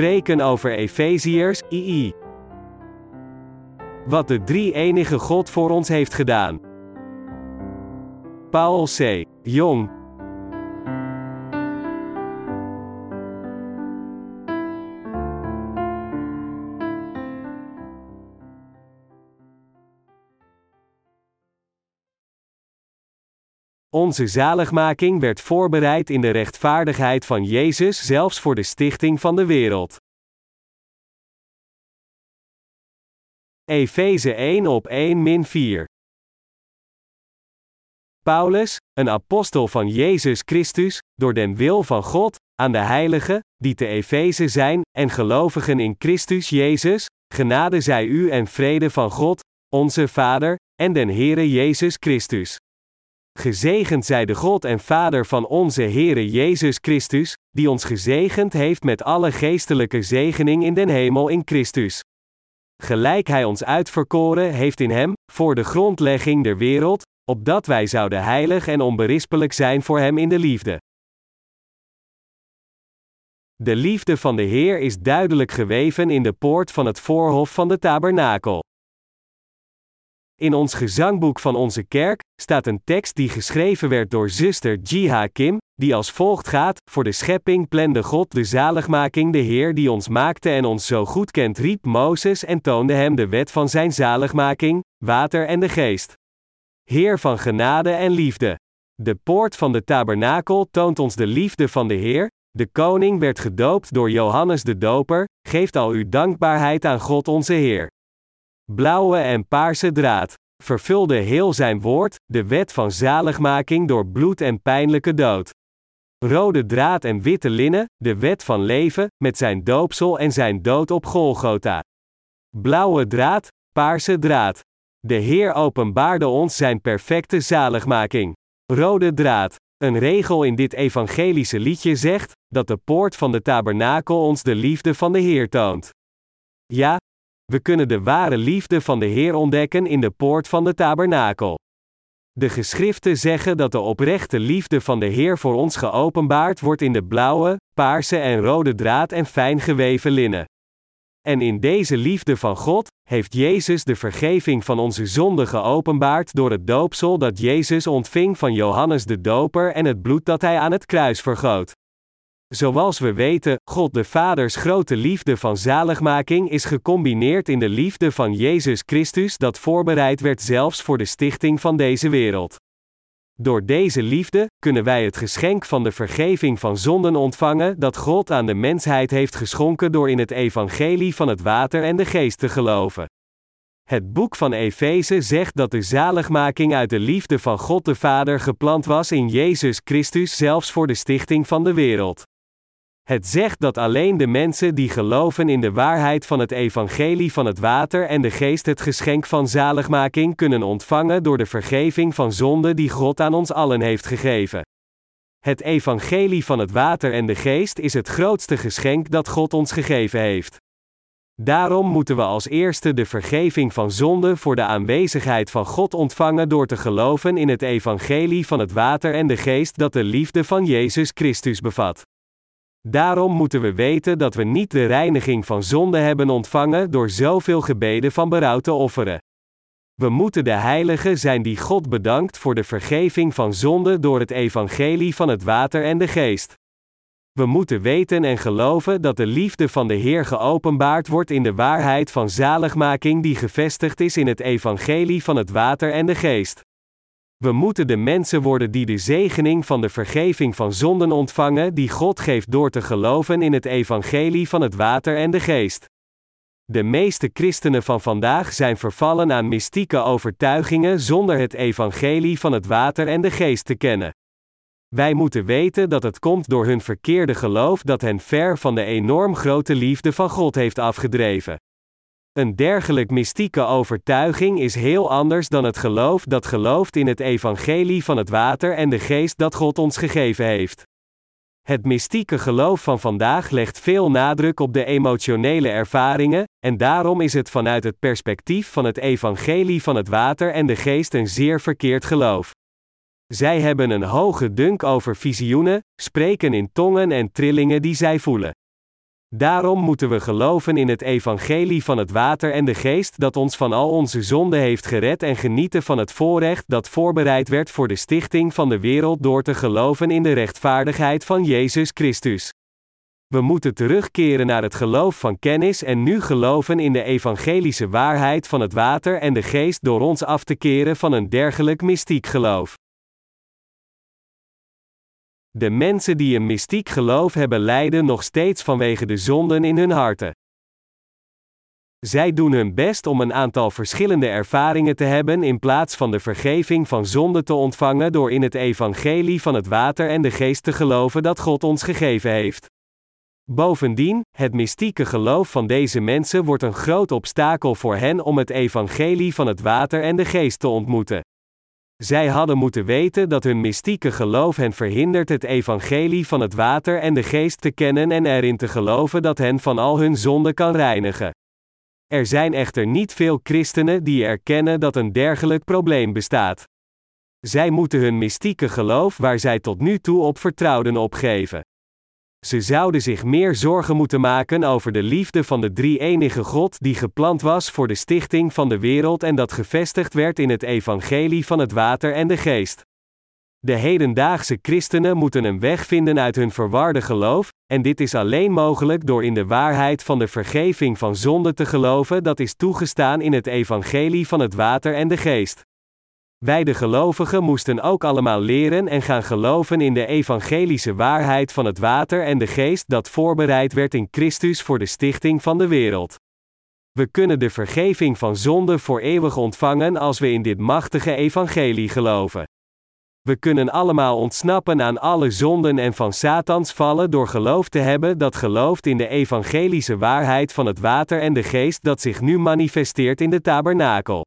spreken over Efeziërs, II. Wat de drie-enige God voor ons heeft gedaan. Paul C. Jong. Onze zaligmaking werd voorbereid in de rechtvaardigheid van Jezus zelfs voor de stichting van de wereld. Efeze 1 op 1 min 4 Paulus, een apostel van Jezus Christus, door den wil van God, aan de heiligen, die te Efeze zijn, en gelovigen in Christus Jezus, genade zij u en vrede van God, onze Vader, en den Heere Jezus Christus. Gezegend zij de God en Vader van onze Heere Jezus Christus, die ons gezegend heeft met alle geestelijke zegening in den hemel in Christus. Gelijk Hij ons uitverkoren heeft in Hem, voor de grondlegging der wereld, opdat wij zouden heilig en onberispelijk zijn voor Hem in de liefde. De liefde van de Heer is duidelijk geweven in de poort van het voorhof van de tabernakel. In ons gezangboek van onze kerk staat een tekst die geschreven werd door zuster Jiha Kim, die als volgt gaat: Voor de schepping plande God de zaligmaking, de Heer die ons maakte en ons zo goed kent, riep Mozes en toonde hem de wet van zijn zaligmaking, water en de geest. Heer van genade en liefde. De poort van de tabernakel toont ons de liefde van de Heer. De koning werd gedoopt door Johannes de Doper, geeft al uw dankbaarheid aan God onze Heer. Blauwe en paarse draad. Vervulde heel zijn woord, de wet van zaligmaking door bloed en pijnlijke dood. Rode draad en witte linnen, de wet van leven, met zijn doopsel en zijn dood op Golgotha. Blauwe draad, paarse draad. De Heer openbaarde ons zijn perfecte zaligmaking. Rode draad. Een regel in dit evangelische liedje zegt dat de poort van de tabernakel ons de liefde van de Heer toont. Ja, we kunnen de ware liefde van de Heer ontdekken in de poort van de tabernakel. De geschriften zeggen dat de oprechte liefde van de Heer voor ons geopenbaard wordt in de blauwe, paarse en rode draad en fijn geweven linnen. En in deze liefde van God heeft Jezus de vergeving van onze zonden geopenbaard door het doopsel dat Jezus ontving van Johannes de Doper en het bloed dat hij aan het kruis vergoot. Zoals we weten, God de Vaders grote liefde van zaligmaking is gecombineerd in de liefde van Jezus Christus dat voorbereid werd zelfs voor de stichting van deze wereld. Door deze liefde kunnen wij het geschenk van de vergeving van zonden ontvangen dat God aan de mensheid heeft geschonken door in het evangelie van het water en de geest te geloven. Het boek van Efeze zegt dat de zaligmaking uit de liefde van God de Vader gepland was in Jezus Christus zelfs voor de stichting van de wereld. Het zegt dat alleen de mensen die geloven in de waarheid van het evangelie van het water en de geest het geschenk van zaligmaking kunnen ontvangen door de vergeving van zonde die God aan ons allen heeft gegeven. Het evangelie van het water en de geest is het grootste geschenk dat God ons gegeven heeft. Daarom moeten we als eerste de vergeving van zonde voor de aanwezigheid van God ontvangen door te geloven in het evangelie van het water en de geest dat de liefde van Jezus Christus bevat. Daarom moeten we weten dat we niet de reiniging van zonde hebben ontvangen door zoveel gebeden van berouw te offeren. We moeten de heiligen zijn die God bedankt voor de vergeving van zonde door het evangelie van het water en de geest. We moeten weten en geloven dat de liefde van de Heer geopenbaard wordt in de waarheid van zaligmaking die gevestigd is in het evangelie van het water en de geest. We moeten de mensen worden die de zegening van de vergeving van zonden ontvangen die God geeft door te geloven in het evangelie van het water en de geest. De meeste christenen van vandaag zijn vervallen aan mystieke overtuigingen zonder het evangelie van het water en de geest te kennen. Wij moeten weten dat het komt door hun verkeerde geloof dat hen ver van de enorm grote liefde van God heeft afgedreven. Een dergelijk mystieke overtuiging is heel anders dan het geloof dat gelooft in het evangelie van het water en de geest dat God ons gegeven heeft. Het mystieke geloof van vandaag legt veel nadruk op de emotionele ervaringen, en daarom is het vanuit het perspectief van het evangelie van het water en de geest een zeer verkeerd geloof. Zij hebben een hoge dunk over visioenen, spreken in tongen en trillingen die zij voelen. Daarom moeten we geloven in het evangelie van het water en de geest dat ons van al onze zonden heeft gered en genieten van het voorrecht dat voorbereid werd voor de stichting van de wereld door te geloven in de rechtvaardigheid van Jezus Christus. We moeten terugkeren naar het geloof van kennis en nu geloven in de evangelische waarheid van het water en de geest door ons af te keren van een dergelijk mystiek geloof. De mensen die een mystiek geloof hebben lijden nog steeds vanwege de zonden in hun harten. Zij doen hun best om een aantal verschillende ervaringen te hebben in plaats van de vergeving van zonde te ontvangen door in het evangelie van het water en de geest te geloven dat God ons gegeven heeft. Bovendien, het mystieke geloof van deze mensen wordt een groot obstakel voor hen om het evangelie van het water en de geest te ontmoeten. Zij hadden moeten weten dat hun mystieke geloof hen verhindert het evangelie van het water en de geest te kennen en erin te geloven dat hen van al hun zonden kan reinigen. Er zijn echter niet veel christenen die erkennen dat een dergelijk probleem bestaat. Zij moeten hun mystieke geloof waar zij tot nu toe op vertrouwden opgeven. Ze zouden zich meer zorgen moeten maken over de liefde van de drie-enige God die gepland was voor de stichting van de wereld en dat gevestigd werd in het evangelie van het water en de geest. De hedendaagse christenen moeten een weg vinden uit hun verwarde geloof, en dit is alleen mogelijk door in de waarheid van de vergeving van zonde te geloven dat is toegestaan in het evangelie van het water en de geest. Wij de gelovigen moesten ook allemaal leren en gaan geloven in de evangelische waarheid van het water en de geest dat voorbereid werd in Christus voor de stichting van de wereld. We kunnen de vergeving van zonde voor eeuwig ontvangen als we in dit machtige evangelie geloven. We kunnen allemaal ontsnappen aan alle zonden en van Satans vallen door geloof te hebben dat gelooft in de evangelische waarheid van het water en de geest dat zich nu manifesteert in de tabernakel.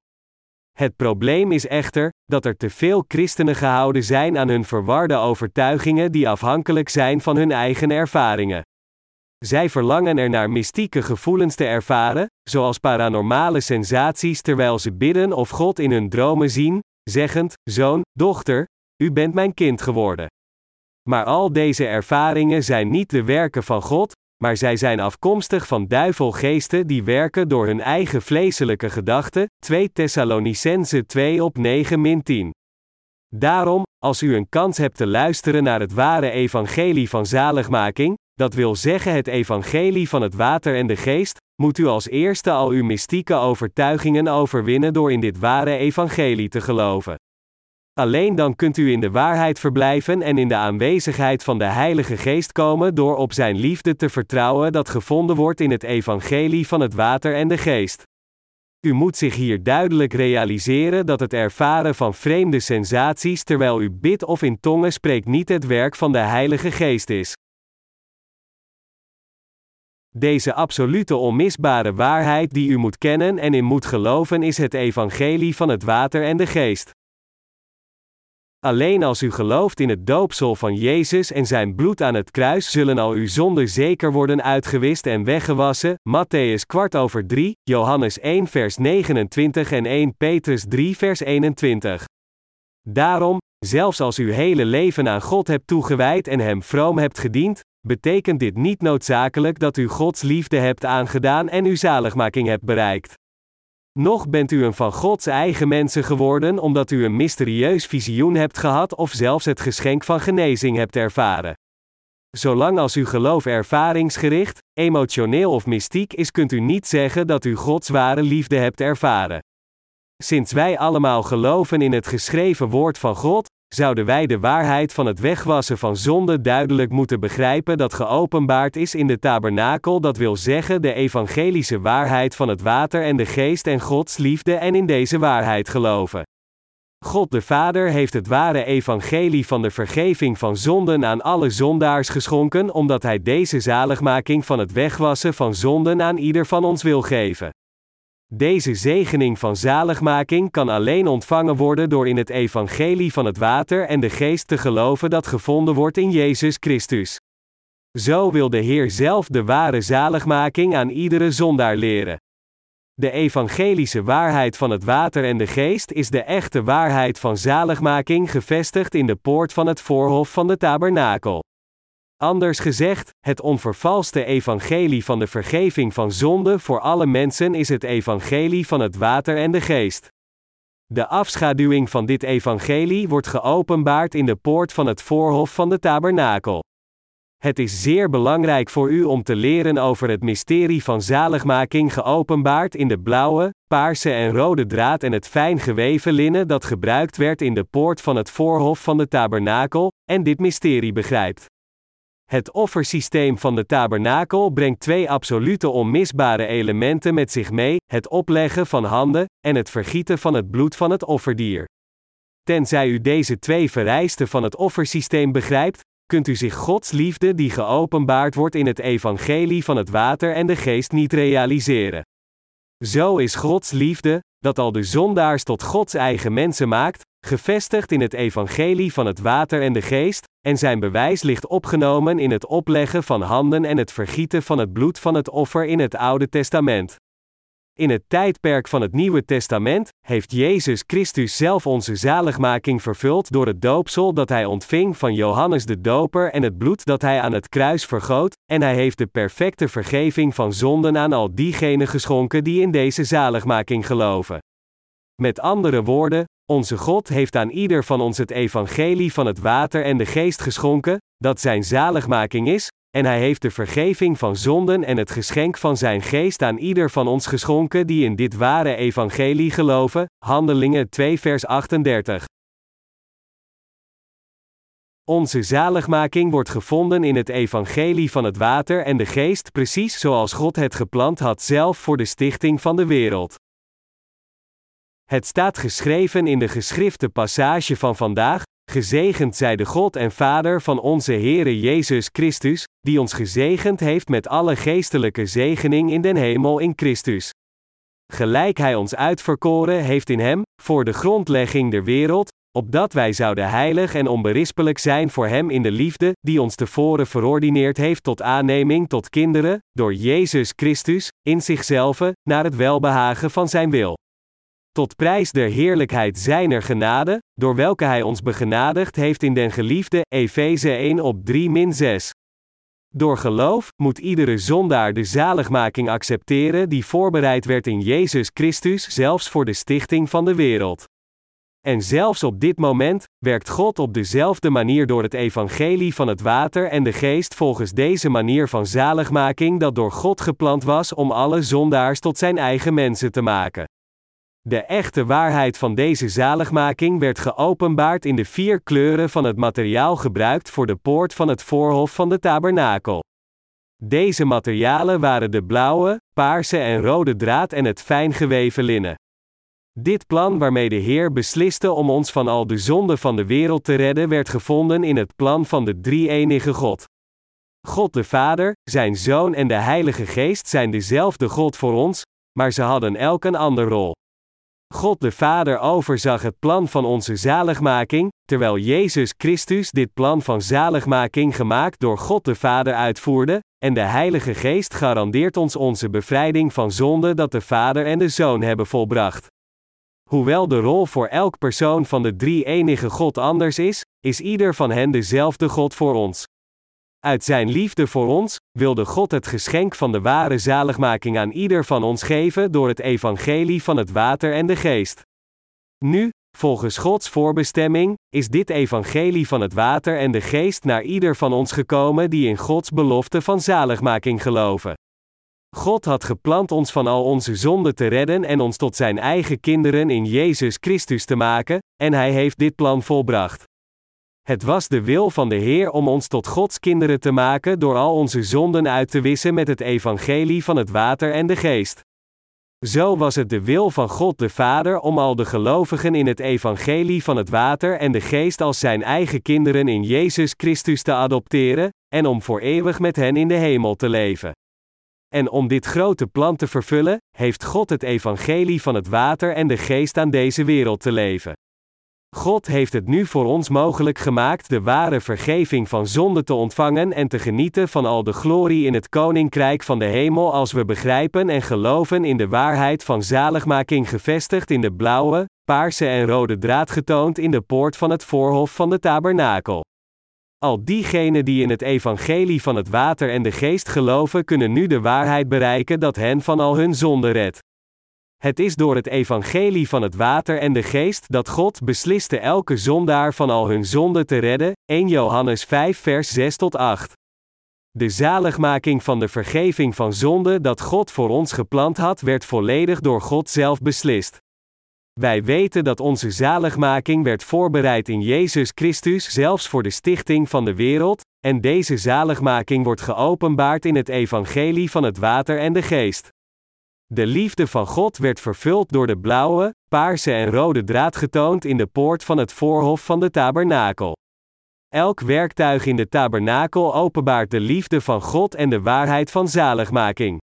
Het probleem is echter dat er te veel christenen gehouden zijn aan hun verwarde overtuigingen die afhankelijk zijn van hun eigen ervaringen. Zij verlangen er naar mystieke gevoelens te ervaren, zoals paranormale sensaties terwijl ze bidden of God in hun dromen zien, zeggend: Zoon, dochter, u bent mijn kind geworden. Maar al deze ervaringen zijn niet de werken van God, maar zij zijn afkomstig van duivelgeesten die werken door hun eigen vleeselijke gedachten. 2 Thessalonicense 2 op 9 10. Daarom, als u een kans hebt te luisteren naar het ware evangelie van zaligmaking, dat wil zeggen het evangelie van het water en de geest, moet u als eerste al uw mystieke overtuigingen overwinnen door in dit ware evangelie te geloven. Alleen dan kunt u in de waarheid verblijven en in de aanwezigheid van de Heilige Geest komen door op Zijn liefde te vertrouwen dat gevonden wordt in het evangelie van het water en de geest. U moet zich hier duidelijk realiseren dat het ervaren van vreemde sensaties terwijl u bidt of in tongen spreekt niet het werk van de Heilige Geest is. Deze absolute onmisbare waarheid die u moet kennen en in moet geloven is het evangelie van het water en de geest. Alleen als u gelooft in het doopsel van Jezus en zijn bloed aan het kruis zullen al uw zonden zeker worden uitgewist en weggewassen. Matthäus kwart over 3, Johannes 1 vers 29 en 1 Petrus 3 vers 21. Daarom, zelfs als u hele leven aan God hebt toegewijd en Hem vroom hebt gediend, betekent dit niet noodzakelijk dat u Gods liefde hebt aangedaan en uw zaligmaking hebt bereikt. Nog bent u een van Gods eigen mensen geworden omdat u een mysterieus visioen hebt gehad of zelfs het geschenk van genezing hebt ervaren. Zolang als uw geloof ervaringsgericht, emotioneel of mystiek is, kunt u niet zeggen dat u Gods ware liefde hebt ervaren. Sinds wij allemaal geloven in het geschreven woord van God, zouden wij de waarheid van het wegwassen van zonde duidelijk moeten begrijpen dat geopenbaard is in de tabernakel, dat wil zeggen de evangelische waarheid van het water en de geest en Gods liefde en in deze waarheid geloven. God de Vader heeft het ware evangelie van de vergeving van zonden aan alle zondaars geschonken, omdat Hij deze zaligmaking van het wegwassen van zonden aan ieder van ons wil geven. Deze zegening van zaligmaking kan alleen ontvangen worden door in het evangelie van het water en de geest te geloven dat gevonden wordt in Jezus Christus. Zo wil de Heer zelf de ware zaligmaking aan iedere zondaar leren. De evangelische waarheid van het water en de geest is de echte waarheid van zaligmaking gevestigd in de poort van het voorhof van de tabernakel. Anders gezegd, het onvervalste evangelie van de vergeving van zonde voor alle mensen is het evangelie van het water en de geest. De afschaduwing van dit evangelie wordt geopenbaard in de poort van het voorhof van de tabernakel. Het is zeer belangrijk voor u om te leren over het mysterie van zaligmaking geopenbaard in de blauwe, paarse en rode draad en het fijn geweven linnen dat gebruikt werd in de poort van het voorhof van de tabernakel, en dit mysterie begrijpt. Het offersysteem van de tabernakel brengt twee absolute onmisbare elementen met zich mee: het opleggen van handen en het vergieten van het bloed van het offerdier. Tenzij u deze twee vereisten van het offersysteem begrijpt, kunt u zich Gods liefde die geopenbaard wordt in het evangelie van het water en de geest niet realiseren. Zo is Gods liefde, dat al de zondaars tot Gods eigen mensen maakt, gevestigd in het evangelie van het water en de geest, en zijn bewijs ligt opgenomen in het opleggen van handen en het vergieten van het bloed van het offer in het Oude Testament. In het tijdperk van het Nieuwe Testament heeft Jezus Christus zelf onze zaligmaking vervuld door het doopsel dat hij ontving van Johannes de Doper en het bloed dat hij aan het kruis vergoot, en hij heeft de perfecte vergeving van zonden aan al diegenen geschonken die in deze zaligmaking geloven. Met andere woorden, onze God heeft aan ieder van ons het evangelie van het water en de geest geschonken, dat zijn zaligmaking is, en hij heeft de vergeving van zonden en het geschenk van zijn geest aan ieder van ons geschonken die in dit ware evangelie geloven. Handelingen 2 vers 38. Onze zaligmaking wordt gevonden in het evangelie van het water en de geest precies zoals God het gepland had zelf voor de stichting van de wereld. Het staat geschreven in de geschrifte passage van vandaag, Gezegend zij de God en Vader van onze Heere Jezus Christus, die ons gezegend heeft met alle geestelijke zegening in den hemel in Christus. Gelijk Hij ons uitverkoren heeft in Hem, voor de grondlegging der wereld, opdat wij zouden heilig en onberispelijk zijn voor Hem in de liefde, die ons tevoren verordineerd heeft tot aanneming tot kinderen, door Jezus Christus, in zichzelf, naar het welbehagen van Zijn wil tot prijs der heerlijkheid zijner genade, door welke hij ons begenadigd heeft in den geliefde, Efeze 1 op 3 6. Door geloof moet iedere zondaar de zaligmaking accepteren die voorbereid werd in Jezus Christus zelfs voor de stichting van de wereld. En zelfs op dit moment werkt God op dezelfde manier door het evangelie van het water en de geest volgens deze manier van zaligmaking dat door God gepland was om alle zondaars tot zijn eigen mensen te maken. De echte waarheid van deze zaligmaking werd geopenbaard in de vier kleuren van het materiaal gebruikt voor de poort van het voorhof van de tabernakel. Deze materialen waren de blauwe, paarse en rode draad en het fijn geweven linnen. Dit plan waarmee de Heer besliste om ons van al de zonden van de wereld te redden werd gevonden in het plan van de drie-enige God. God de Vader, Zijn Zoon en de Heilige Geest zijn dezelfde God voor ons, maar ze hadden elk een andere rol. God de Vader overzag het plan van onze zaligmaking, terwijl Jezus Christus dit plan van zaligmaking gemaakt door God de Vader uitvoerde, en de Heilige Geest garandeert ons onze bevrijding van zonde dat de Vader en de Zoon hebben volbracht. Hoewel de rol voor elk persoon van de drie enige God anders is, is ieder van hen dezelfde God voor ons. Uit zijn liefde voor ons, wilde God het geschenk van de ware zaligmaking aan ieder van ons geven door het evangelie van het water en de geest. Nu, volgens Gods voorbestemming, is dit evangelie van het water en de geest naar ieder van ons gekomen die in Gods belofte van zaligmaking geloven. God had gepland ons van al onze zonden te redden en ons tot zijn eigen kinderen in Jezus Christus te maken, en hij heeft dit plan volbracht. Het was de wil van de Heer om ons tot Gods kinderen te maken door al onze zonden uit te wissen met het evangelie van het water en de geest. Zo was het de wil van God de Vader om al de gelovigen in het evangelie van het water en de geest als zijn eigen kinderen in Jezus Christus te adopteren, en om voor eeuwig met hen in de hemel te leven. En om dit grote plan te vervullen, heeft God het evangelie van het water en de geest aan deze wereld te leven. God heeft het nu voor ons mogelijk gemaakt de ware vergeving van zonde te ontvangen en te genieten van al de glorie in het koninkrijk van de hemel als we begrijpen en geloven in de waarheid van zaligmaking gevestigd in de blauwe, paarse en rode draad getoond in de poort van het voorhof van de tabernakel. Al diegenen die in het evangelie van het water en de geest geloven, kunnen nu de waarheid bereiken dat hen van al hun zonden redt. Het is door het evangelie van het water en de geest dat God besliste elke zondaar van al hun zonden te redden. 1 Johannes 5 vers 6 tot 8. De zaligmaking van de vergeving van zonde dat God voor ons gepland had, werd volledig door God zelf beslist. Wij weten dat onze zaligmaking werd voorbereid in Jezus Christus zelfs voor de stichting van de wereld, en deze zaligmaking wordt geopenbaard in het evangelie van het water en de geest. De liefde van God werd vervuld door de blauwe, paarse en rode draad getoond in de poort van het voorhof van de tabernakel. Elk werktuig in de tabernakel openbaart de liefde van God en de waarheid van zaligmaking.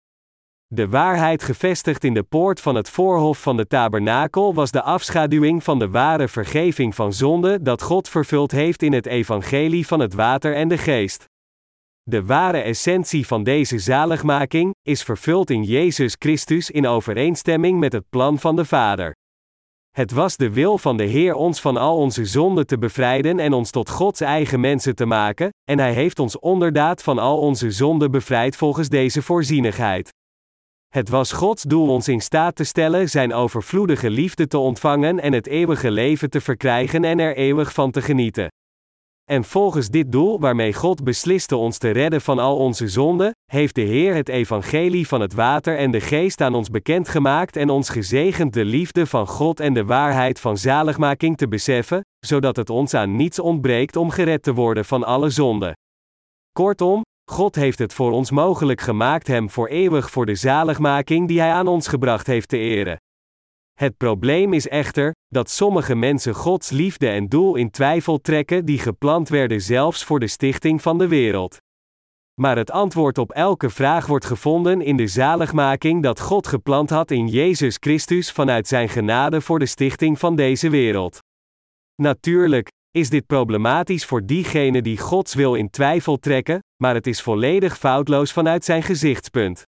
De waarheid gevestigd in de poort van het voorhof van de tabernakel was de afschaduwing van de ware vergeving van zonde dat God vervuld heeft in het evangelie van het water en de geest. De ware essentie van deze zaligmaking is vervuld in Jezus Christus in overeenstemming met het plan van de Vader. Het was de wil van de Heer ons van al onze zonden te bevrijden en ons tot Gods eigen mensen te maken, en Hij heeft ons onderdaad van al onze zonden bevrijd volgens deze voorzienigheid. Het was Gods doel ons in staat te stellen Zijn overvloedige liefde te ontvangen en het eeuwige leven te verkrijgen en er eeuwig van te genieten. En volgens dit doel waarmee God besliste ons te redden van al onze zonden, heeft de Heer het evangelie van het water en de geest aan ons bekendgemaakt en ons gezegend de liefde van God en de waarheid van zaligmaking te beseffen, zodat het ons aan niets ontbreekt om gered te worden van alle zonden. Kortom, God heeft het voor ons mogelijk gemaakt Hem voor eeuwig voor de zaligmaking die Hij aan ons gebracht heeft te eren. Het probleem is echter, dat sommige mensen Gods liefde en doel in twijfel trekken die gepland werden zelfs voor de stichting van de wereld. Maar het antwoord op elke vraag wordt gevonden in de zaligmaking dat God gepland had in Jezus Christus vanuit Zijn genade voor de stichting van deze wereld. Natuurlijk is dit problematisch voor diegenen die Gods wil in twijfel trekken, maar het is volledig foutloos vanuit Zijn gezichtspunt.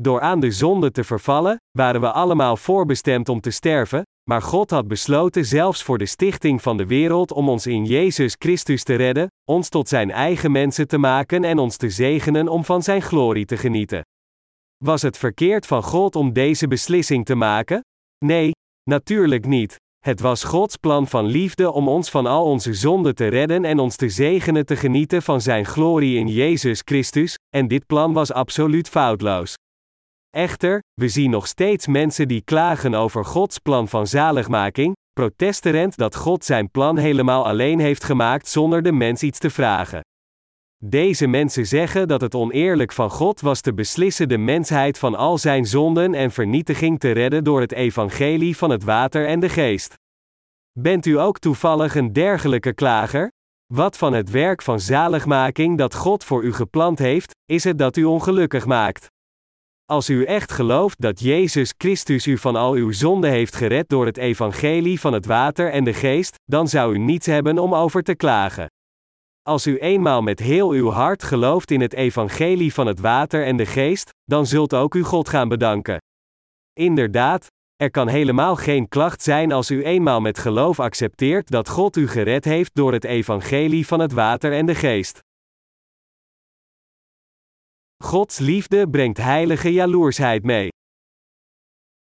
Door aan de zonde te vervallen, waren we allemaal voorbestemd om te sterven, maar God had besloten zelfs voor de stichting van de wereld om ons in Jezus Christus te redden, ons tot Zijn eigen mensen te maken en ons te zegenen om van Zijn glorie te genieten. Was het verkeerd van God om deze beslissing te maken? Nee, natuurlijk niet. Het was Gods plan van liefde om ons van al onze zonden te redden en ons te zegenen te genieten van Zijn glorie in Jezus Christus, en dit plan was absoluut foutloos. Echter, we zien nog steeds mensen die klagen over Gods plan van zaligmaking, protesterend dat God zijn plan helemaal alleen heeft gemaakt zonder de mens iets te vragen. Deze mensen zeggen dat het oneerlijk van God was te beslissen de mensheid van al zijn zonden en vernietiging te redden door het evangelie van het water en de geest. Bent u ook toevallig een dergelijke klager? Wat van het werk van zaligmaking dat God voor u gepland heeft, is het dat u ongelukkig maakt? Als u echt gelooft dat Jezus Christus u van al uw zonden heeft gered door het evangelie van het water en de geest, dan zou u niets hebben om over te klagen. Als u eenmaal met heel uw hart gelooft in het evangelie van het water en de geest, dan zult ook u God gaan bedanken. Inderdaad, er kan helemaal geen klacht zijn als u eenmaal met geloof accepteert dat God u gered heeft door het evangelie van het water en de geest. Gods liefde brengt heilige jaloersheid mee.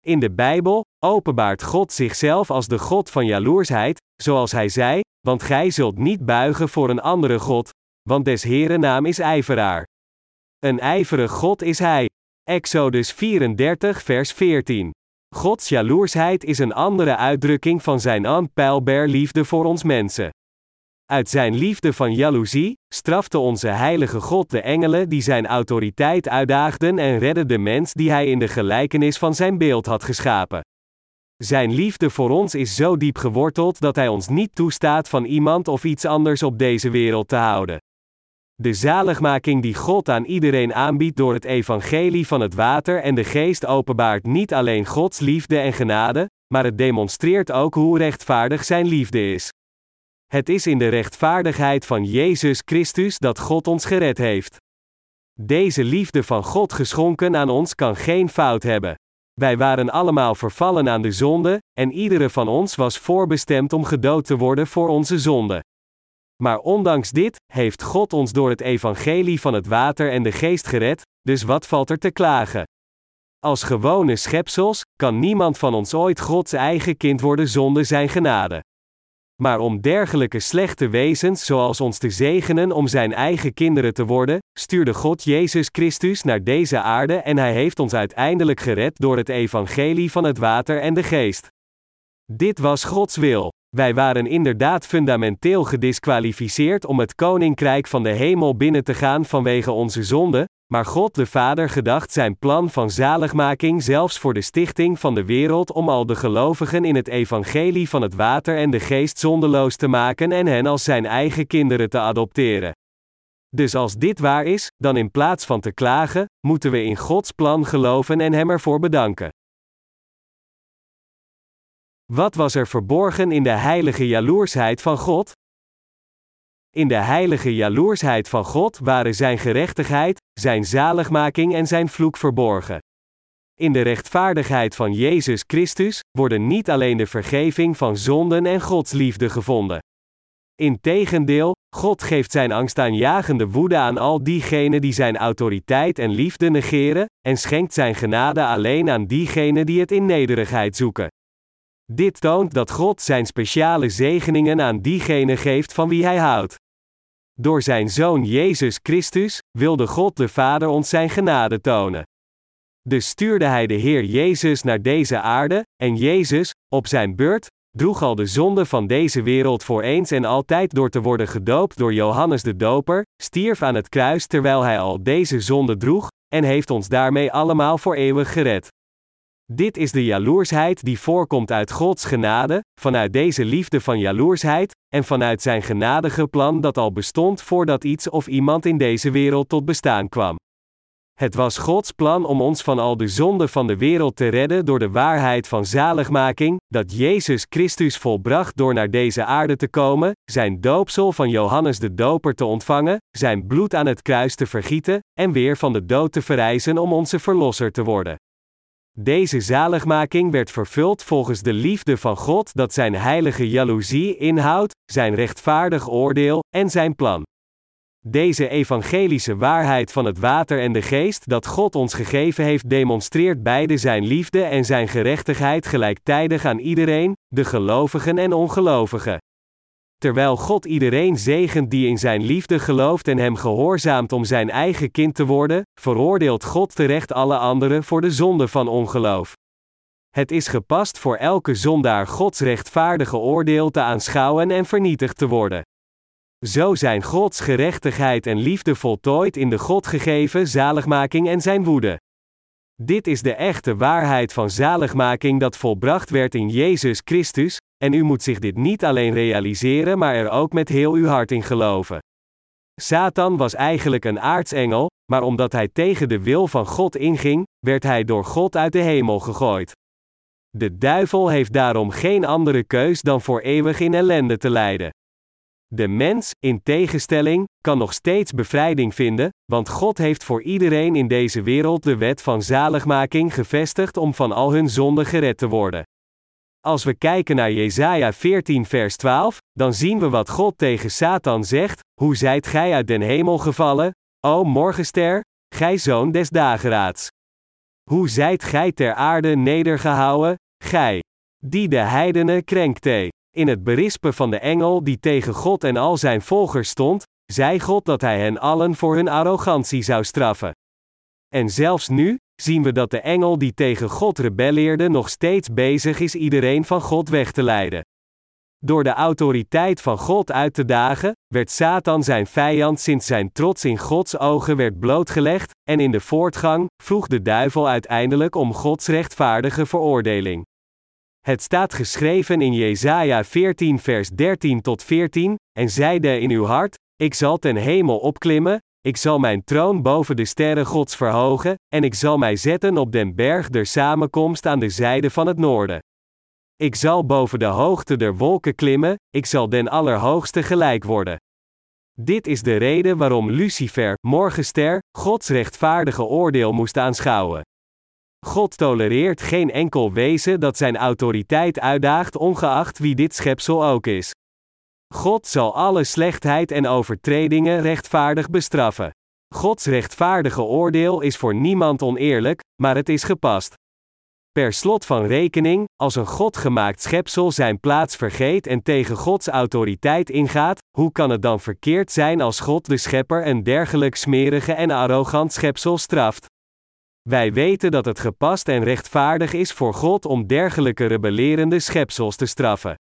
In de Bijbel openbaart God zichzelf als de God van jaloersheid, zoals hij zei: Want gij zult niet buigen voor een andere God, want des Heeren naam is ijveraar. Een ijverig God is hij. Exodus 34, vers 14. Gods jaloersheid is een andere uitdrukking van zijn onpeilbaar liefde voor ons mensen. Uit zijn liefde van jaloezie, strafte onze heilige God de engelen die zijn autoriteit uitdaagden en redde de mens die hij in de gelijkenis van zijn beeld had geschapen. Zijn liefde voor ons is zo diep geworteld dat hij ons niet toestaat van iemand of iets anders op deze wereld te houden. De zaligmaking die God aan iedereen aanbiedt door het evangelie van het water en de geest openbaart niet alleen Gods liefde en genade, maar het demonstreert ook hoe rechtvaardig zijn liefde is. Het is in de rechtvaardigheid van Jezus Christus dat God ons gered heeft. Deze liefde van God geschonken aan ons kan geen fout hebben. Wij waren allemaal vervallen aan de zonde, en iedere van ons was voorbestemd om gedood te worden voor onze zonde. Maar ondanks dit, heeft God ons door het evangelie van het water en de geest gered, dus wat valt er te klagen? Als gewone schepsels, kan niemand van ons ooit Gods eigen kind worden zonder zijn genade. Maar om dergelijke slechte wezens zoals ons te zegenen om zijn eigen kinderen te worden, stuurde God Jezus Christus naar deze aarde en hij heeft ons uiteindelijk gered door het evangelie van het water en de geest. Dit was Gods wil. Wij waren inderdaad fundamenteel gedisqualificeerd om het koninkrijk van de hemel binnen te gaan vanwege onze zonde, maar God de Vader gedacht zijn plan van zaligmaking zelfs voor de stichting van de wereld om al de gelovigen in het evangelie van het water en de geest zondeloos te maken en hen als zijn eigen kinderen te adopteren. Dus als dit waar is, dan in plaats van te klagen, moeten we in Gods plan geloven en Hem ervoor bedanken. Wat was er verborgen in de heilige jaloersheid van God? In de heilige jaloersheid van God waren Zijn gerechtigheid, Zijn zaligmaking en Zijn vloek verborgen. In de rechtvaardigheid van Jezus Christus worden niet alleen de vergeving van zonden en Gods liefde gevonden. Integendeel, God geeft Zijn angstaanjagende woede aan al diegenen die Zijn autoriteit en liefde negeren, en schenkt Zijn genade alleen aan diegenen die het in nederigheid zoeken. Dit toont dat God zijn speciale zegeningen aan diegenen geeft van wie hij houdt. Door zijn Zoon Jezus Christus wilde God de Vader ons zijn genade tonen. Dus stuurde hij de Heer Jezus naar deze aarde, en Jezus, op zijn beurt, droeg al de zonde van deze wereld voor eens en altijd door te worden gedoopt door Johannes de Doper, stierf aan het kruis terwijl hij al deze zonde droeg, en heeft ons daarmee allemaal voor eeuwig gered. Dit is de jaloersheid die voorkomt uit Gods genade, vanuit deze liefde van jaloersheid, en vanuit zijn genadige plan dat al bestond voordat iets of iemand in deze wereld tot bestaan kwam. Het was Gods plan om ons van al de zonden van de wereld te redden door de waarheid van zaligmaking, dat Jezus Christus volbracht door naar deze aarde te komen, zijn doopsel van Johannes de Doper te ontvangen, zijn bloed aan het kruis te vergieten, en weer van de dood te verrijzen om onze verlosser te worden. Deze zaligmaking werd vervuld volgens de liefde van God dat zijn heilige jaloezie inhoudt, zijn rechtvaardig oordeel en zijn plan. Deze evangelische waarheid van het water en de geest dat God ons gegeven heeft demonstreert beide zijn liefde en zijn gerechtigheid gelijktijdig aan iedereen, de gelovigen en ongelovigen. Terwijl God iedereen zegent die in zijn liefde gelooft en hem gehoorzaamt om zijn eigen kind te worden, veroordeelt God terecht alle anderen voor de zonde van ongeloof. Het is gepast voor elke zondaar Gods rechtvaardige oordeel te aanschouwen en vernietigd te worden. Zo zijn Gods gerechtigheid en liefde voltooid in de God gegeven zaligmaking en zijn woede. Dit is de echte waarheid van zaligmaking dat volbracht werd in Jezus Christus, en u moet zich dit niet alleen realiseren, maar er ook met heel uw hart in geloven. Satan was eigenlijk een aartsengel, maar omdat hij tegen de wil van God inging, werd hij door God uit de hemel gegooid. De duivel heeft daarom geen andere keus dan voor eeuwig in ellende te lijden. De mens, in tegenstelling, kan nog steeds bevrijding vinden, want God heeft voor iedereen in deze wereld de wet van zaligmaking gevestigd om van al hun zonden gered te worden. Als we kijken naar Jesaja 14 vers 12, dan zien we wat God tegen Satan zegt, hoe zijt gij uit den hemel gevallen, o morgenster, gij zoon des dageraads. Hoe zijt gij ter aarde nedergehouden, gij, die de heidenen krenkte. In het berispen van de engel die tegen God en al zijn volgers stond, zei God dat hij hen allen voor hun arrogantie zou straffen. En zelfs nu, zien we dat de engel die tegen God rebelleerde nog steeds bezig is iedereen van God weg te leiden. Door de autoriteit van God uit te dagen, werd Satan zijn vijand sinds zijn trots in Gods ogen werd blootgelegd, en in de voortgang vroeg de duivel uiteindelijk om Gods rechtvaardige veroordeling. Het staat geschreven in Jesaja 14 vers 13 tot 14, en zeide in uw hart, ik zal ten hemel opklimmen, ik zal mijn troon boven de sterren Gods verhogen, en ik zal mij zetten op den berg der samenkomst aan de zijde van het noorden. Ik zal boven de hoogte der wolken klimmen, ik zal den Allerhoogste gelijk worden. Dit is de reden waarom Lucifer, morgenster, Gods rechtvaardige oordeel moest aanschouwen. God tolereert geen enkel wezen dat zijn autoriteit uitdaagt, ongeacht wie dit schepsel ook is. God zal alle slechtheid en overtredingen rechtvaardig bestraffen. Gods rechtvaardige oordeel is voor niemand oneerlijk, maar het is gepast. Per slot van rekening, als een God gemaakt schepsel zijn plaats vergeet en tegen Gods autoriteit ingaat, hoe kan het dan verkeerd zijn als God de schepper een dergelijk smerige en arrogant schepsel straft? Wij weten dat het gepast en rechtvaardig is voor God om dergelijke rebellerende schepsels te straffen.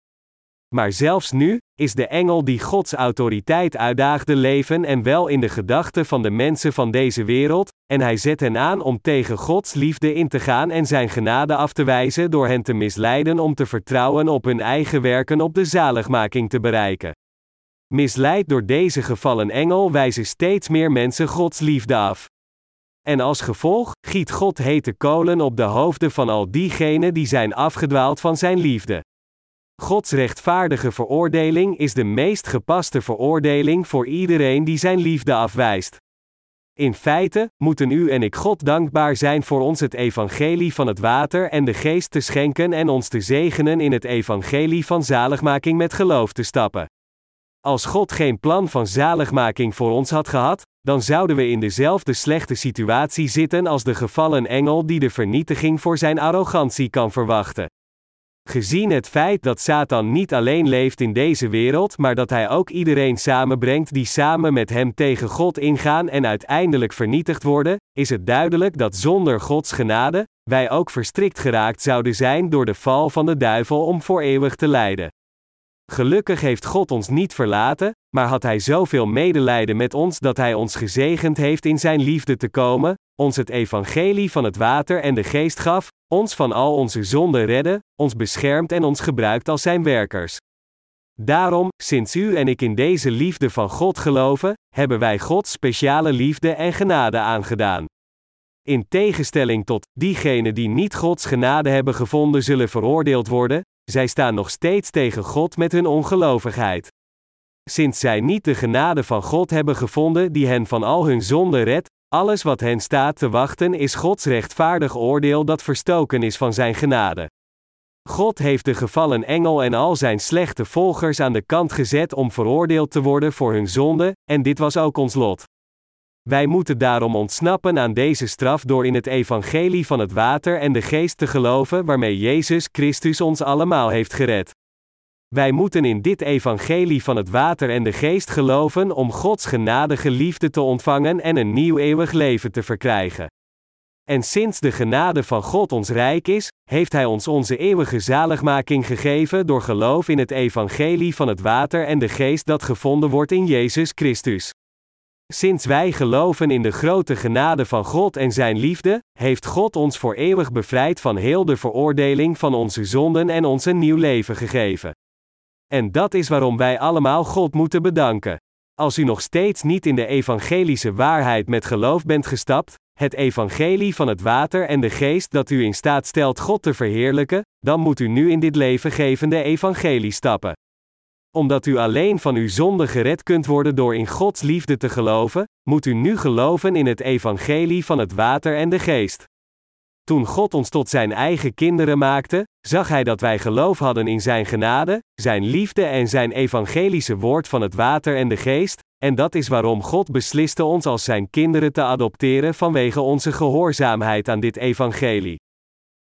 Maar zelfs nu, is de engel die Gods autoriteit uitdaagde leven en wel in de gedachten van de mensen van deze wereld, en hij zet hen aan om tegen Gods liefde in te gaan en zijn genade af te wijzen door hen te misleiden om te vertrouwen op hun eigen werken op de zaligmaking te bereiken. Misleid door deze gevallen engel wijzen steeds meer mensen Gods liefde af. En als gevolg, giet God hete kolen op de hoofden van al diegenen die zijn afgedwaald van zijn liefde. Gods rechtvaardige veroordeling is de meest gepaste veroordeling voor iedereen die zijn liefde afwijst. In feite, moeten u en ik God dankbaar zijn voor ons het evangelie van het water en de geest te schenken en ons te zegenen in het evangelie van zaligmaking met geloof te stappen. Als God geen plan van zaligmaking voor ons had gehad, dan zouden we in dezelfde slechte situatie zitten als de gevallen engel die de vernietiging voor zijn arrogantie kan verwachten. Gezien het feit dat Satan niet alleen leeft in deze wereld, maar dat hij ook iedereen samenbrengt die samen met hem tegen God ingaan en uiteindelijk vernietigd worden, is het duidelijk dat zonder Gods genade, wij ook verstrikt geraakt zouden zijn door de val van de duivel om voor eeuwig te lijden. Gelukkig heeft God ons niet verlaten, maar had Hij zoveel medelijden met ons dat Hij ons gezegend heeft in Zijn liefde te komen, ons het evangelie van het water en de geest gaf, ons van al onze zonden redde, ons beschermt en ons gebruikt als Zijn werkers. Daarom, sinds u en ik in deze liefde van God geloven, hebben wij Gods speciale liefde en genade aangedaan. In tegenstelling tot diegenen die niet Gods genade hebben gevonden, zullen veroordeeld worden, zij staan nog steeds tegen God met hun ongelovigheid. Sinds zij niet de genade van God hebben gevonden die hen van al hun zonden redt, alles wat hen staat te wachten is Gods rechtvaardig oordeel dat verstoken is van zijn genade. God heeft de gevallen engel en al zijn slechte volgers aan de kant gezet om veroordeeld te worden voor hun zonde, en dit was ook ons lot. Wij moeten daarom ontsnappen aan deze straf door in het evangelie van het water en de geest te geloven waarmee Jezus Christus ons allemaal heeft gered. Wij moeten in dit evangelie van het water en de geest geloven om Gods genadige liefde te ontvangen en een nieuw eeuwig leven te verkrijgen. En sinds de genade van God ons rijk is, heeft Hij ons onze eeuwige zaligmaking gegeven door geloof in het evangelie van het water en de geest dat gevonden wordt in Jezus Christus. Sinds wij geloven in de grote genade van God en Zijn liefde, heeft God ons voor eeuwig bevrijd van heel de veroordeling van onze zonden en ons een nieuw leven gegeven. En dat is waarom wij allemaal God moeten bedanken. Als u nog steeds niet in de evangelische waarheid met geloof bent gestapt, het evangelie van het water en de geest dat u in staat stelt God te verheerlijken, dan moet u nu in dit levengevende evangelie stappen omdat u alleen van uw zonde gered kunt worden door in Gods liefde te geloven, moet u nu geloven in het evangelie van het water en de geest. Toen God ons tot zijn eigen kinderen maakte, zag Hij dat wij geloof hadden in Zijn genade, Zijn liefde en Zijn evangelische woord van het water en de geest, en dat is waarom God besliste ons als Zijn kinderen te adopteren vanwege onze gehoorzaamheid aan dit evangelie.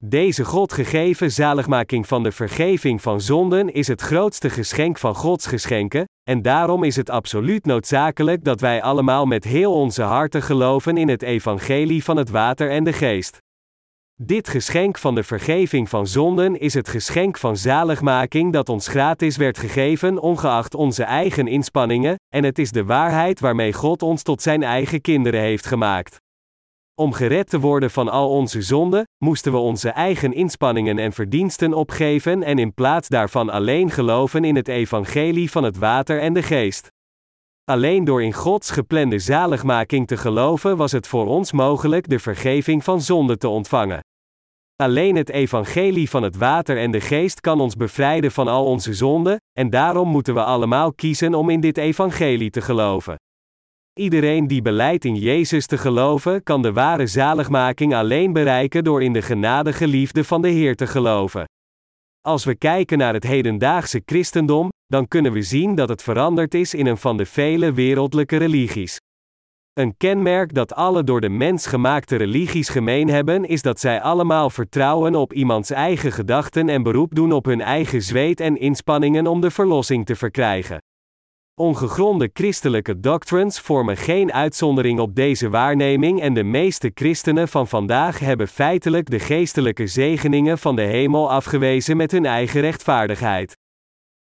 Deze God gegeven zaligmaking van de vergeving van zonden is het grootste geschenk van Gods geschenken, en daarom is het absoluut noodzakelijk dat wij allemaal met heel onze harten geloven in het evangelie van het water en de geest. Dit geschenk van de vergeving van zonden is het geschenk van zaligmaking dat ons gratis werd gegeven ongeacht onze eigen inspanningen, en het is de waarheid waarmee God ons tot zijn eigen kinderen heeft gemaakt. Om gered te worden van al onze zonden, moesten we onze eigen inspanningen en verdiensten opgeven en in plaats daarvan alleen geloven in het evangelie van het water en de geest. Alleen door in Gods geplande zaligmaking te geloven was het voor ons mogelijk de vergeving van zonde te ontvangen. Alleen het evangelie van het water en de geest kan ons bevrijden van al onze zonden, en daarom moeten we allemaal kiezen om in dit evangelie te geloven. Iedereen die beleidt in Jezus te geloven, kan de ware zaligmaking alleen bereiken door in de genadige liefde van de Heer te geloven. Als we kijken naar het hedendaagse christendom, dan kunnen we zien dat het veranderd is in een van de vele wereldlijke religies. Een kenmerk dat alle door de mens gemaakte religies gemeen hebben is dat zij allemaal vertrouwen op iemands eigen gedachten en beroep doen op hun eigen zweet en inspanningen om de verlossing te verkrijgen. Ongegronde christelijke doctrines vormen geen uitzondering op deze waarneming en de meeste christenen van vandaag hebben feitelijk de geestelijke zegeningen van de hemel afgewezen met hun eigen rechtvaardigheid.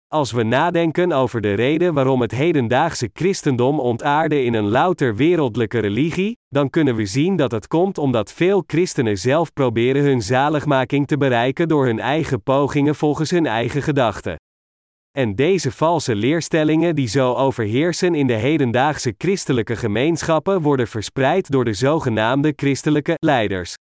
Als we nadenken over de reden waarom het hedendaagse christendom ontaarde in een louter wereldlijke religie, dan kunnen we zien dat het komt omdat veel christenen zelf proberen hun zaligmaking te bereiken door hun eigen pogingen volgens hun eigen gedachten. En deze valse leerstellingen die zo overheersen in de hedendaagse christelijke gemeenschappen worden verspreid door de zogenaamde christelijke leiders.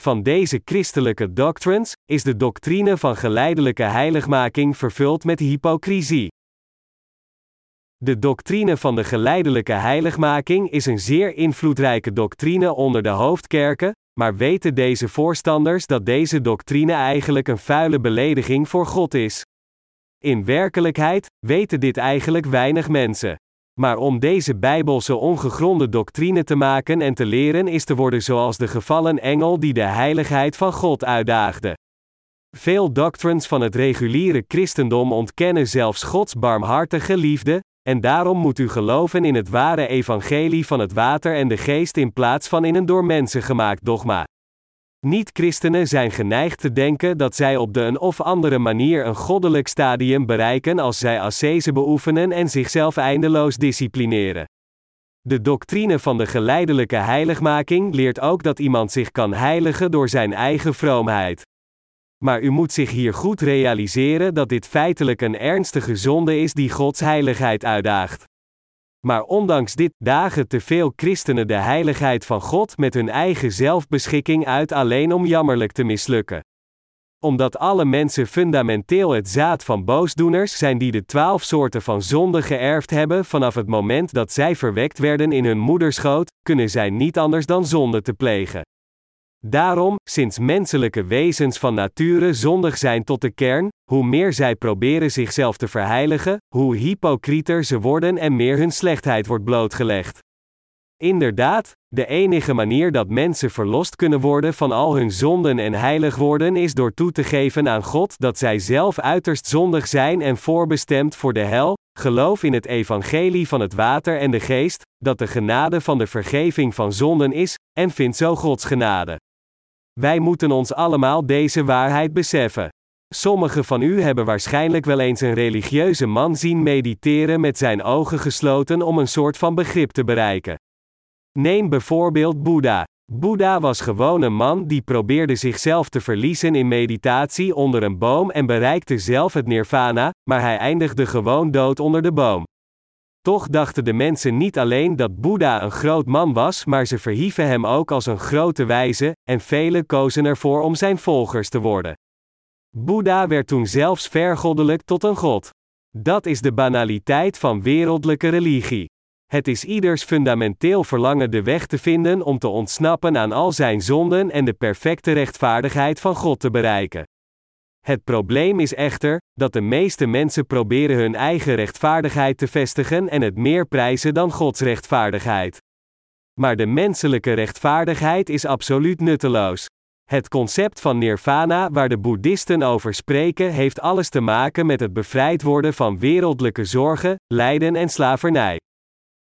Van deze christelijke doctrines is de doctrine van geleidelijke heiligmaking vervuld met hypocrisie. De doctrine van de geleidelijke heiligmaking is een zeer invloedrijke doctrine onder de hoofdkerken, maar weten deze voorstanders dat deze doctrine eigenlijk een vuile belediging voor God is? In werkelijkheid weten dit eigenlijk weinig mensen. Maar om deze bijbelse ongegronde doctrine te maken en te leren is te worden zoals de gevallen engel die de heiligheid van God uitdaagde. Veel doctrines van het reguliere christendom ontkennen zelfs Gods barmhartige liefde, en daarom moet u geloven in het ware evangelie van het water en de geest in plaats van in een door mensen gemaakt dogma. Niet-christenen zijn geneigd te denken dat zij op de een of andere manier een goddelijk stadium bereiken als zij ascese beoefenen en zichzelf eindeloos disciplineren. De doctrine van de geleidelijke heiligmaking leert ook dat iemand zich kan heiligen door zijn eigen vroomheid. Maar u moet zich hier goed realiseren dat dit feitelijk een ernstige zonde is die Gods heiligheid uitdaagt. Maar ondanks dit dagen te veel christenen de heiligheid van God met hun eigen zelfbeschikking uit alleen om jammerlijk te mislukken. Omdat alle mensen fundamenteel het zaad van boosdoeners zijn die de twaalf soorten van zonde geërfd hebben vanaf het moment dat zij verwekt werden in hun moederschoot, kunnen zij niet anders dan zonde te plegen. Daarom, sinds menselijke wezens van nature zondig zijn tot de kern, hoe meer zij proberen zichzelf te verheiligen, hoe hypocrieter ze worden en meer hun slechtheid wordt blootgelegd. Inderdaad, de enige manier dat mensen verlost kunnen worden van al hun zonden en heilig worden is door toe te geven aan God dat zij zelf uiterst zondig zijn en voorbestemd voor de hel, geloof in het evangelie van het water en de geest, dat de genade van de vergeving van zonden is, en vindt zo Gods genade. Wij moeten ons allemaal deze waarheid beseffen. Sommigen van u hebben waarschijnlijk wel eens een religieuze man zien mediteren met zijn ogen gesloten om een soort van begrip te bereiken. Neem bijvoorbeeld Boeddha. Boeddha was gewoon een man die probeerde zichzelf te verliezen in meditatie onder een boom en bereikte zelf het nirvana, maar hij eindigde gewoon dood onder de boom. Toch dachten de mensen niet alleen dat Boeddha een groot man was, maar ze verhieven hem ook als een grote wijze, en velen kozen ervoor om zijn volgers te worden. Boeddha werd toen zelfs vergoddelijk tot een god. Dat is de banaliteit van wereldlijke religie. Het is ieders fundamenteel verlangen de weg te vinden om te ontsnappen aan al zijn zonden en de perfecte rechtvaardigheid van God te bereiken. Het probleem is echter dat de meeste mensen proberen hun eigen rechtvaardigheid te vestigen en het meer prijzen dan Gods rechtvaardigheid. Maar de menselijke rechtvaardigheid is absoluut nutteloos. Het concept van nirvana waar de boeddhisten over spreken heeft alles te maken met het bevrijd worden van wereldlijke zorgen, lijden en slavernij.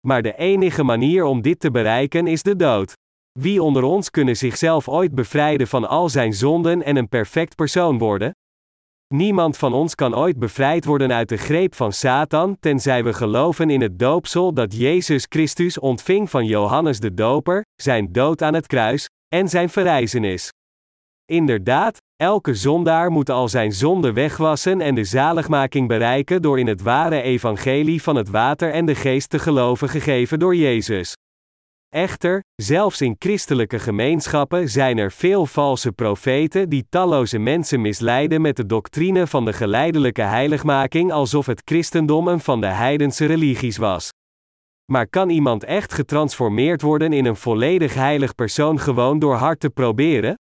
Maar de enige manier om dit te bereiken is de dood. Wie onder ons kunnen zichzelf ooit bevrijden van al zijn zonden en een perfect persoon worden? Niemand van ons kan ooit bevrijd worden uit de greep van Satan, tenzij we geloven in het doopsel dat Jezus Christus ontving van Johannes de Doper, zijn dood aan het kruis, en zijn verrijzenis. Inderdaad, elke zondaar moet al zijn zonde wegwassen en de zaligmaking bereiken door in het ware evangelie van het water en de geest te geloven gegeven door Jezus. Echter, zelfs in christelijke gemeenschappen zijn er veel valse profeten die talloze mensen misleiden met de doctrine van de geleidelijke heiligmaking alsof het christendom een van de heidense religies was. Maar kan iemand echt getransformeerd worden in een volledig heilig persoon gewoon door hard te proberen?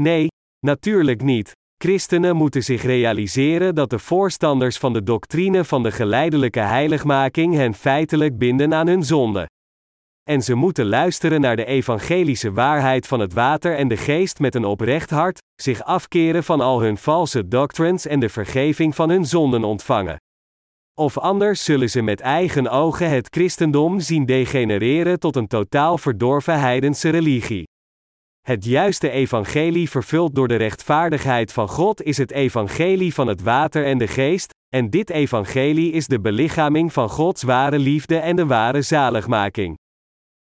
Nee, natuurlijk niet. Christenen moeten zich realiseren dat de voorstanders van de doctrine van de geleidelijke heiligmaking hen feitelijk binden aan hun zonde. En ze moeten luisteren naar de evangelische waarheid van het water en de geest met een oprecht hart, zich afkeren van al hun valse doctrines en de vergeving van hun zonden ontvangen. Of anders zullen ze met eigen ogen het christendom zien degenereren tot een totaal verdorven heidense religie. Het juiste evangelie vervuld door de rechtvaardigheid van God is het evangelie van het water en de geest, en dit evangelie is de belichaming van Gods ware liefde en de ware zaligmaking.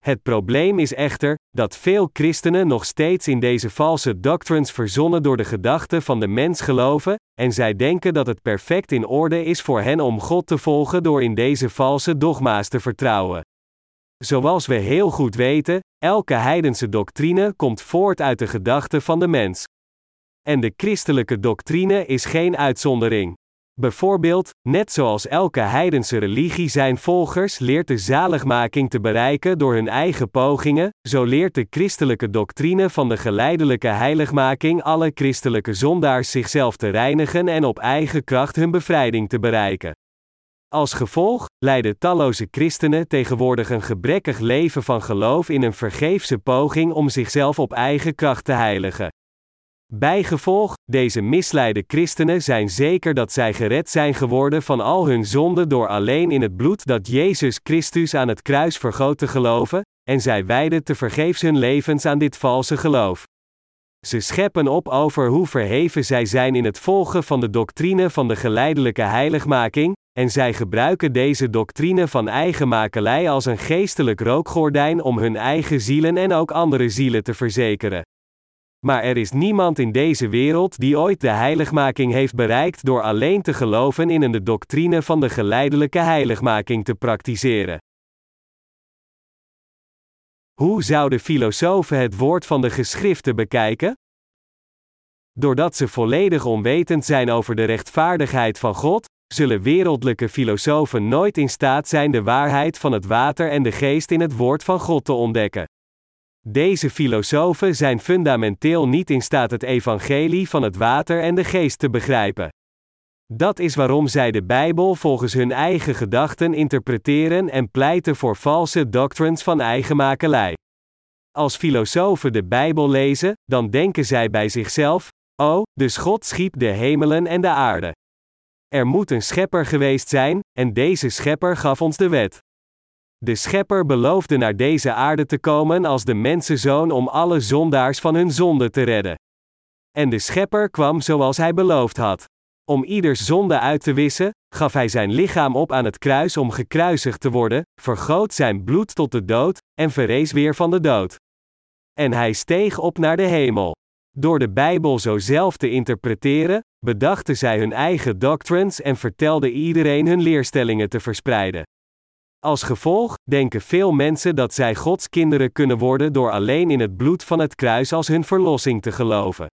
Het probleem is echter dat veel christenen nog steeds in deze valse doctrines verzonnen door de gedachten van de mens geloven, en zij denken dat het perfect in orde is voor hen om God te volgen door in deze valse dogma's te vertrouwen. Zoals we heel goed weten, elke heidense doctrine komt voort uit de gedachten van de mens. En de christelijke doctrine is geen uitzondering. Bijvoorbeeld, net zoals elke heidense religie zijn volgers leert de zaligmaking te bereiken door hun eigen pogingen, zo leert de christelijke doctrine van de geleidelijke heiligmaking alle christelijke zondaars zichzelf te reinigen en op eigen kracht hun bevrijding te bereiken. Als gevolg leiden talloze christenen tegenwoordig een gebrekkig leven van geloof in een vergeefse poging om zichzelf op eigen kracht te heiligen. Bijgevolg, deze misleide christenen zijn zeker dat zij gered zijn geworden van al hun zonden door alleen in het bloed dat Jezus Christus aan het kruis vergoot te geloven, en zij wijden te vergeefs hun levens aan dit valse geloof. Ze scheppen op over hoe verheven zij zijn in het volgen van de doctrine van de geleidelijke heiligmaking, en zij gebruiken deze doctrine van eigenmakelij als een geestelijk rookgordijn om hun eigen zielen en ook andere zielen te verzekeren. Maar er is niemand in deze wereld die ooit de heiligmaking heeft bereikt door alleen te geloven in een de doctrine van de geleidelijke heiligmaking te praktiseren. Hoe zouden filosofen het woord van de geschriften bekijken? Doordat ze volledig onwetend zijn over de rechtvaardigheid van God, zullen wereldlijke filosofen nooit in staat zijn de waarheid van het water en de geest in het woord van God te ontdekken. Deze filosofen zijn fundamenteel niet in staat het evangelie van het water en de geest te begrijpen. Dat is waarom zij de Bijbel volgens hun eigen gedachten interpreteren en pleiten voor valse doctrines van eigenmakelij. Als filosofen de Bijbel lezen, dan denken zij bij zichzelf: Oh, dus God schiep de hemelen en de aarde. Er moet een schepper geweest zijn, en deze schepper gaf ons de wet. De schepper beloofde naar deze aarde te komen als de mensenzoon om alle zondaars van hun zonde te redden. En de schepper kwam zoals hij beloofd had. Om ieders zonde uit te wissen, gaf hij zijn lichaam op aan het kruis om gekruisigd te worden, vergoot zijn bloed tot de dood, en verrees weer van de dood. En hij steeg op naar de hemel. Door de Bijbel zo zelf te interpreteren, bedachten zij hun eigen doctrines en vertelden iedereen hun leerstellingen te verspreiden. Als gevolg denken veel mensen dat zij Gods kinderen kunnen worden door alleen in het bloed van het kruis als hun verlossing te geloven.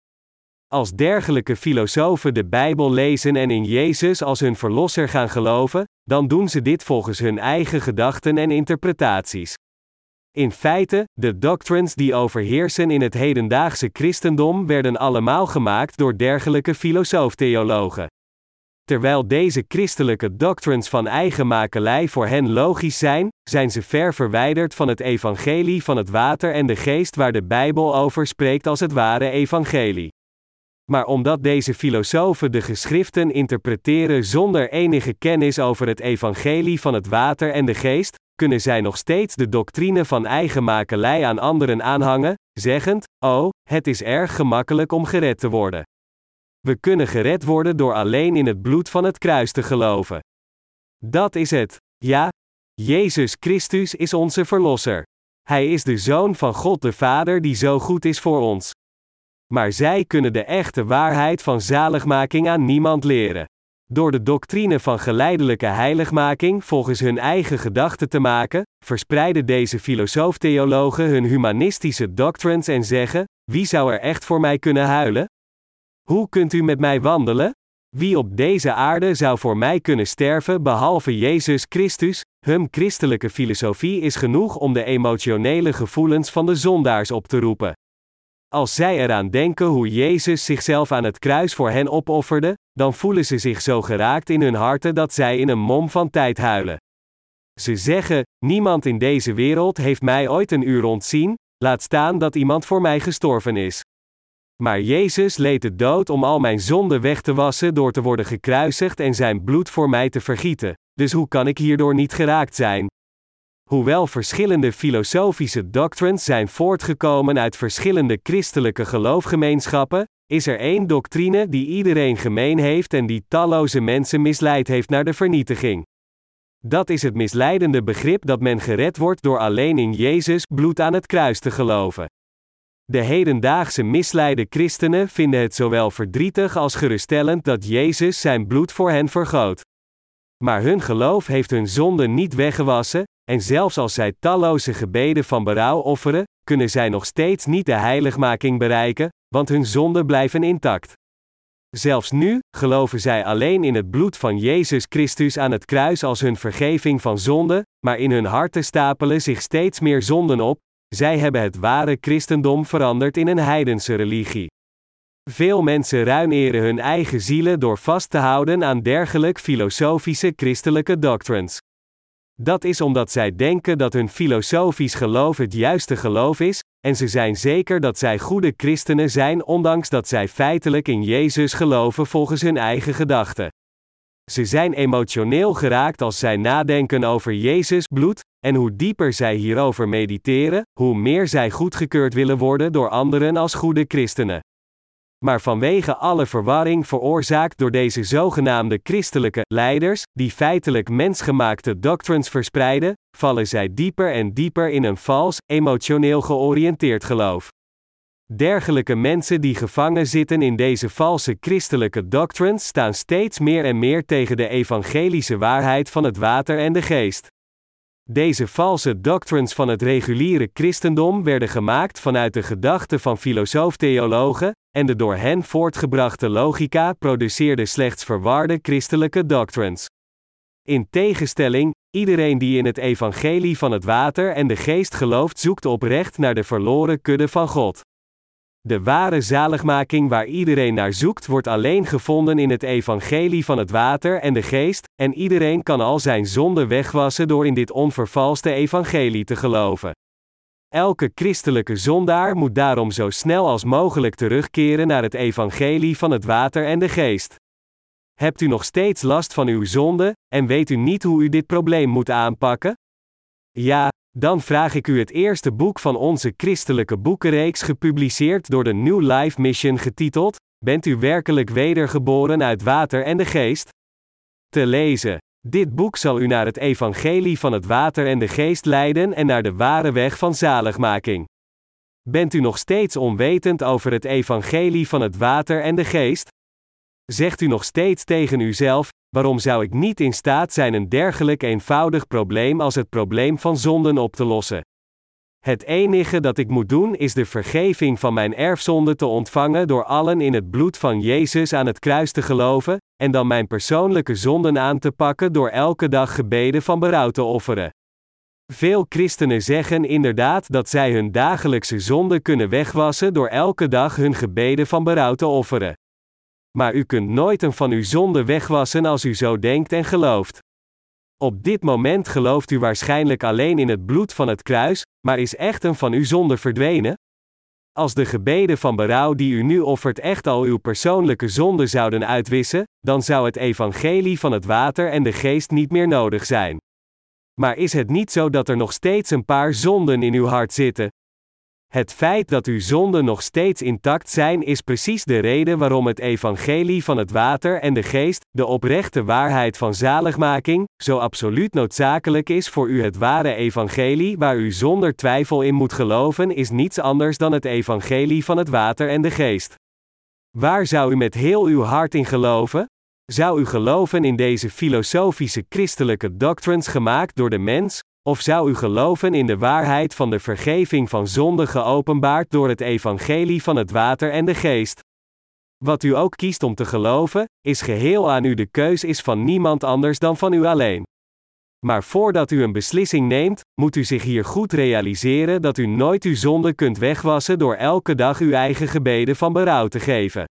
Als dergelijke filosofen de Bijbel lezen en in Jezus als hun verlosser gaan geloven, dan doen ze dit volgens hun eigen gedachten en interpretaties. In feite, de doctrines die overheersen in het hedendaagse christendom werden allemaal gemaakt door dergelijke filosoof-theologen. Terwijl deze christelijke doctrines van eigenmakelij voor hen logisch zijn, zijn ze ver verwijderd van het evangelie van het water en de geest waar de Bijbel over spreekt als het ware evangelie. Maar omdat deze filosofen de geschriften interpreteren zonder enige kennis over het evangelie van het water en de geest, kunnen zij nog steeds de doctrine van eigenmakelij aan anderen aanhangen, zeggend: Oh, het is erg gemakkelijk om gered te worden. We kunnen gered worden door alleen in het bloed van het kruis te geloven. Dat is het. Ja, Jezus Christus is onze Verlosser. Hij is de Zoon van God de Vader die zo goed is voor ons. Maar zij kunnen de echte waarheid van zaligmaking aan niemand leren. Door de doctrine van geleidelijke heiligmaking volgens hun eigen gedachten te maken, verspreiden deze filosoof-theologen hun humanistische doctrines en zeggen: Wie zou er echt voor mij kunnen huilen? Hoe kunt u met mij wandelen? Wie op deze aarde zou voor mij kunnen sterven behalve Jezus Christus? Hun christelijke filosofie is genoeg om de emotionele gevoelens van de zondaars op te roepen. Als zij eraan denken hoe Jezus zichzelf aan het kruis voor hen opofferde, dan voelen ze zich zo geraakt in hun harten dat zij in een mom van tijd huilen. Ze zeggen: Niemand in deze wereld heeft mij ooit een uur ontzien, laat staan dat iemand voor mij gestorven is. Maar Jezus leed de dood om al mijn zonden weg te wassen door te worden gekruisigd en zijn bloed voor mij te vergieten. Dus hoe kan ik hierdoor niet geraakt zijn? Hoewel verschillende filosofische doctrines zijn voortgekomen uit verschillende christelijke geloofgemeenschappen, is er één doctrine die iedereen gemeen heeft en die talloze mensen misleid heeft naar de vernietiging. Dat is het misleidende begrip dat men gered wordt door alleen in Jezus bloed aan het kruis te geloven. De hedendaagse misleide christenen vinden het zowel verdrietig als geruststellend dat Jezus zijn bloed voor hen vergoot. Maar hun geloof heeft hun zonden niet weggewassen, en zelfs als zij talloze gebeden van berouw offeren, kunnen zij nog steeds niet de heiligmaking bereiken, want hun zonden blijven intact. Zelfs nu geloven zij alleen in het bloed van Jezus Christus aan het kruis als hun vergeving van zonde, maar in hun harten stapelen zich steeds meer zonden op, zij hebben het ware christendom veranderd in een heidense religie. Veel mensen ruineren hun eigen zielen door vast te houden aan dergelijk filosofische christelijke doctrines. Dat is omdat zij denken dat hun filosofisch geloof het juiste geloof is, en ze zijn zeker dat zij goede christenen zijn ondanks dat zij feitelijk in Jezus geloven volgens hun eigen gedachten. Ze zijn emotioneel geraakt als zij nadenken over Jezus bloed, en hoe dieper zij hierover mediteren, hoe meer zij goedgekeurd willen worden door anderen als goede christenen. Maar vanwege alle verwarring veroorzaakt door deze zogenaamde christelijke leiders, die feitelijk mensgemaakte doctrines verspreiden, vallen zij dieper en dieper in een vals, emotioneel georiënteerd geloof. Dergelijke mensen die gevangen zitten in deze valse christelijke doctrines staan steeds meer en meer tegen de evangelische waarheid van het water en de geest. Deze valse doctrines van het reguliere christendom werden gemaakt vanuit de gedachten van filosoof-theologen, en de door hen voortgebrachte logica produceerde slechts verwarde christelijke doctrines. In tegenstelling, iedereen die in het evangelie van het water en de geest gelooft zoekt oprecht naar de verloren kudde van God. De ware zaligmaking waar iedereen naar zoekt wordt alleen gevonden in het evangelie van het water en de geest, en iedereen kan al zijn zonden wegwassen door in dit onvervalste evangelie te geloven. Elke christelijke zondaar moet daarom zo snel als mogelijk terugkeren naar het evangelie van het water en de geest. Hebt u nog steeds last van uw zonde, en weet u niet hoe u dit probleem moet aanpakken? Ja, dan vraag ik u het eerste boek van onze christelijke boekenreeks gepubliceerd door de New Life Mission getiteld: Bent u werkelijk wedergeboren uit water en de geest? Te lezen. Dit boek zal u naar het evangelie van het water en de geest leiden en naar de ware weg van zaligmaking. Bent u nog steeds onwetend over het evangelie van het water en de geest? Zegt u nog steeds tegen uzelf: waarom zou ik niet in staat zijn een dergelijk eenvoudig probleem als het probleem van zonden op te lossen? Het enige dat ik moet doen is de vergeving van mijn erfzonde te ontvangen door allen in het bloed van Jezus aan het kruis te geloven, en dan mijn persoonlijke zonden aan te pakken door elke dag gebeden van berouw te offeren. Veel christenen zeggen inderdaad dat zij hun dagelijkse zonde kunnen wegwassen door elke dag hun gebeden van berouw te offeren. Maar u kunt nooit een van uw zonden wegwassen als u zo denkt en gelooft. Op dit moment gelooft u waarschijnlijk alleen in het bloed van het kruis, maar is echt een van uw zonden verdwenen? Als de gebeden van berouw die u nu offert echt al uw persoonlijke zonden zouden uitwissen, dan zou het evangelie van het water en de geest niet meer nodig zijn. Maar is het niet zo dat er nog steeds een paar zonden in uw hart zitten, het feit dat uw zonden nog steeds intact zijn is precies de reden waarom het evangelie van het water en de geest, de oprechte waarheid van zaligmaking, zo absoluut noodzakelijk is voor u. Het ware evangelie waar u zonder twijfel in moet geloven is niets anders dan het evangelie van het water en de geest. Waar zou u met heel uw hart in geloven? Zou u geloven in deze filosofische christelijke doctrines gemaakt door de mens, of zou u geloven in de waarheid van de vergeving van zonde geopenbaard door het evangelie van het water en de geest? Wat u ook kiest om te geloven, is geheel aan u. De keus is van niemand anders dan van u alleen. Maar voordat u een beslissing neemt, moet u zich hier goed realiseren dat u nooit uw zonde kunt wegwassen door elke dag uw eigen gebeden van berouw te geven.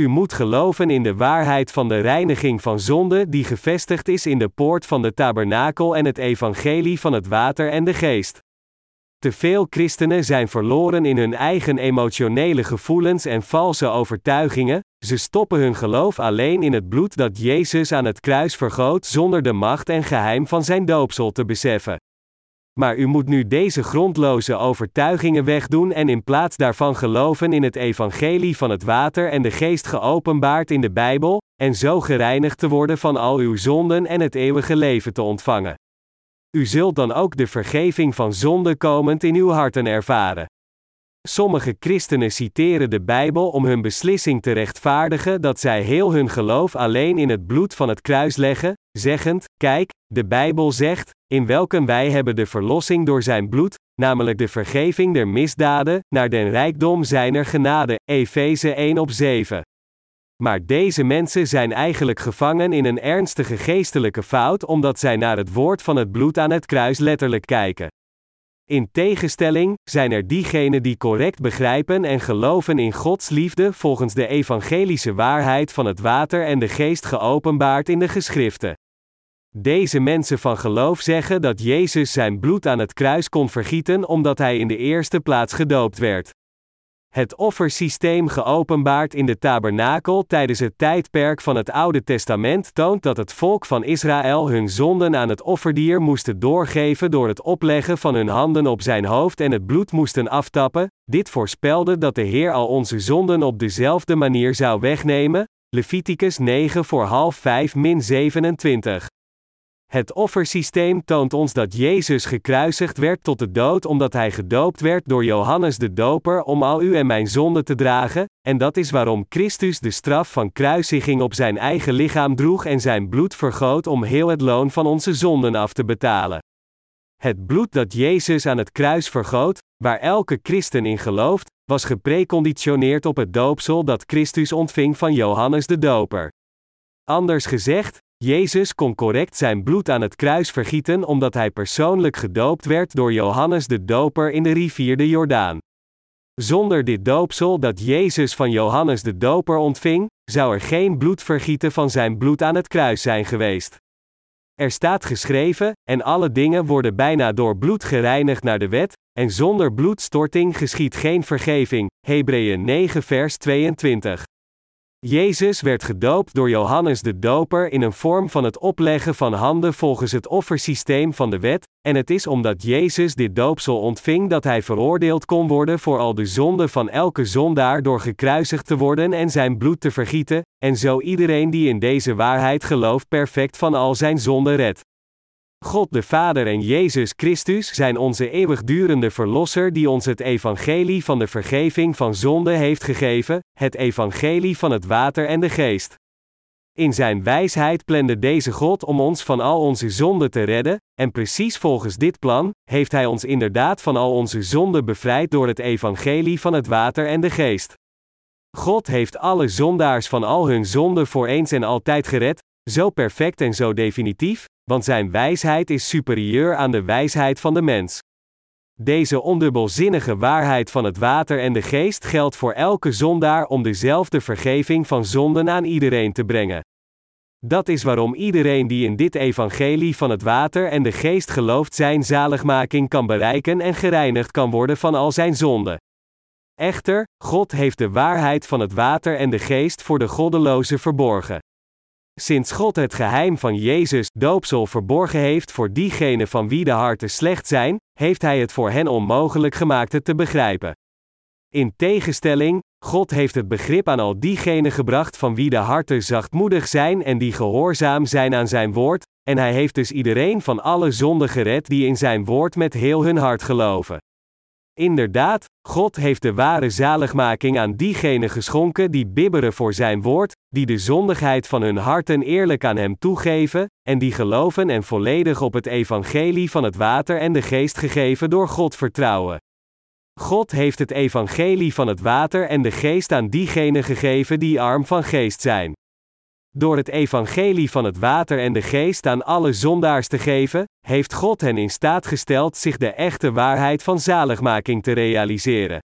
U moet geloven in de waarheid van de reiniging van zonde die gevestigd is in de poort van de tabernakel en het evangelie van het water en de geest. Te veel christenen zijn verloren in hun eigen emotionele gevoelens en valse overtuigingen, ze stoppen hun geloof alleen in het bloed dat Jezus aan het kruis vergoot zonder de macht en geheim van zijn doopsel te beseffen. Maar u moet nu deze grondloze overtuigingen wegdoen en in plaats daarvan geloven in het evangelie van het water en de geest geopenbaard in de Bijbel, en zo gereinigd te worden van al uw zonden en het eeuwige leven te ontvangen. U zult dan ook de vergeving van zonde komend in uw harten ervaren. Sommige christenen citeren de Bijbel om hun beslissing te rechtvaardigen dat zij heel hun geloof alleen in het bloed van het kruis leggen, zeggend: Kijk, de Bijbel zegt, in welken wij hebben de verlossing door zijn bloed, namelijk de vergeving der misdaden, naar den rijkdom zijner genade. Efeze 1 op 7. Maar deze mensen zijn eigenlijk gevangen in een ernstige geestelijke fout omdat zij naar het woord van het bloed aan het kruis letterlijk kijken. In tegenstelling zijn er diegenen die correct begrijpen en geloven in Gods liefde volgens de evangelische waarheid van het water en de geest geopenbaard in de geschriften. Deze mensen van geloof zeggen dat Jezus zijn bloed aan het kruis kon vergieten omdat hij in de eerste plaats gedoopt werd. Het offersysteem geopenbaard in de tabernakel tijdens het tijdperk van het Oude Testament toont dat het volk van Israël hun zonden aan het offerdier moesten doorgeven door het opleggen van hun handen op zijn hoofd en het bloed moesten aftappen. Dit voorspelde dat de Heer al onze zonden op dezelfde manier zou wegnemen. Leviticus 9 voor half 5 min 27. Het offersysteem toont ons dat Jezus gekruisigd werd tot de dood omdat hij gedoopt werd door Johannes de Doper om al u en mijn zonde te dragen, en dat is waarom Christus de straf van kruisiging op zijn eigen lichaam droeg en zijn bloed vergoot om heel het loon van onze zonden af te betalen. Het bloed dat Jezus aan het kruis vergoot, waar elke christen in gelooft, was gepreconditioneerd op het doopsel dat Christus ontving van Johannes de Doper. Anders gezegd, Jezus kon correct zijn bloed aan het kruis vergieten omdat hij persoonlijk gedoopt werd door Johannes de Doper in de rivier de Jordaan. Zonder dit doopsel dat Jezus van Johannes de Doper ontving, zou er geen bloedvergieten van zijn bloed aan het kruis zijn geweest. Er staat geschreven: en alle dingen worden bijna door bloed gereinigd naar de wet, en zonder bloedstorting geschiet geen vergeving. Hebreeën 9 vers 22. Jezus werd gedoopt door Johannes de Doper in een vorm van het opleggen van handen volgens het offersysteem van de wet, en het is omdat Jezus dit doopsel ontving dat hij veroordeeld kon worden voor al de zonden van elke zondaar door gekruisigd te worden en zijn bloed te vergieten, en zo iedereen die in deze waarheid gelooft perfect van al zijn zonden redt. God de Vader en Jezus Christus zijn onze eeuwigdurende Verlosser die ons het evangelie van de vergeving van zonde heeft gegeven, het evangelie van het water en de geest. In zijn wijsheid plande deze God om ons van al onze zonden te redden, en precies volgens dit plan, heeft Hij ons inderdaad van al onze zonden bevrijd door het evangelie van het water en de geest. God heeft alle zondaars van al hun zonden voor eens en altijd gered, zo perfect en zo definitief, want zijn wijsheid is superieur aan de wijsheid van de mens. Deze ondubbelzinnige waarheid van het water en de geest geldt voor elke zondaar om dezelfde vergeving van zonden aan iedereen te brengen. Dat is waarom iedereen die in dit evangelie van het water en de geest gelooft zijn zaligmaking kan bereiken en gereinigd kan worden van al zijn zonden. Echter, God heeft de waarheid van het water en de geest voor de goddelozen verborgen. Sinds God het geheim van Jezus doopsel verborgen heeft voor diegenen van wie de harten slecht zijn, heeft Hij het voor hen onmogelijk gemaakt het te begrijpen. In tegenstelling, God heeft het begrip aan al diegenen gebracht van wie de harten zachtmoedig zijn en die gehoorzaam zijn aan Zijn woord, en Hij heeft dus iedereen van alle zonden gered die in Zijn woord met heel hun hart geloven. Inderdaad, God heeft de ware zaligmaking aan diegenen geschonken die bibberen voor Zijn woord, die de zondigheid van hun harten eerlijk aan Hem toegeven, en die geloven en volledig op het evangelie van het water en de geest gegeven door God vertrouwen. God heeft het evangelie van het water en de geest aan diegenen gegeven die arm van geest zijn. Door het evangelie van het water en de geest aan alle zondaars te geven, heeft God hen in staat gesteld zich de echte waarheid van zaligmaking te realiseren.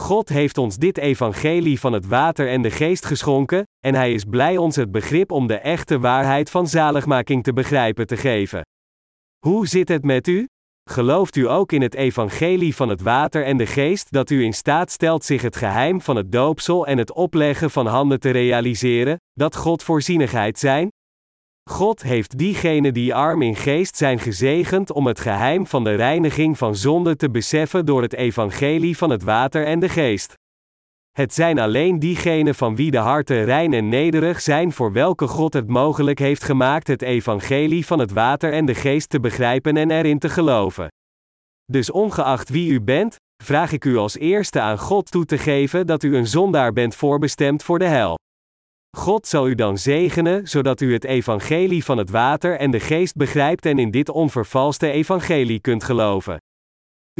God heeft ons dit evangelie van het water en de geest geschonken, en Hij is blij ons het begrip om de echte waarheid van zaligmaking te begrijpen te geven. Hoe zit het met u? Gelooft u ook in het evangelie van het water en de geest dat u in staat stelt zich het geheim van het doopsel en het opleggen van handen te realiseren, dat God voorzienigheid zijn? God heeft diegenen die arm in geest zijn gezegend om het geheim van de reiniging van zonde te beseffen door het evangelie van het water en de geest. Het zijn alleen diegenen van wie de harten rein en nederig zijn voor welke God het mogelijk heeft gemaakt het evangelie van het water en de geest te begrijpen en erin te geloven. Dus ongeacht wie u bent, vraag ik u als eerste aan God toe te geven dat u een zondaar bent voorbestemd voor de hel. God zal u dan zegenen, zodat u het evangelie van het water en de geest begrijpt en in dit onvervalste evangelie kunt geloven.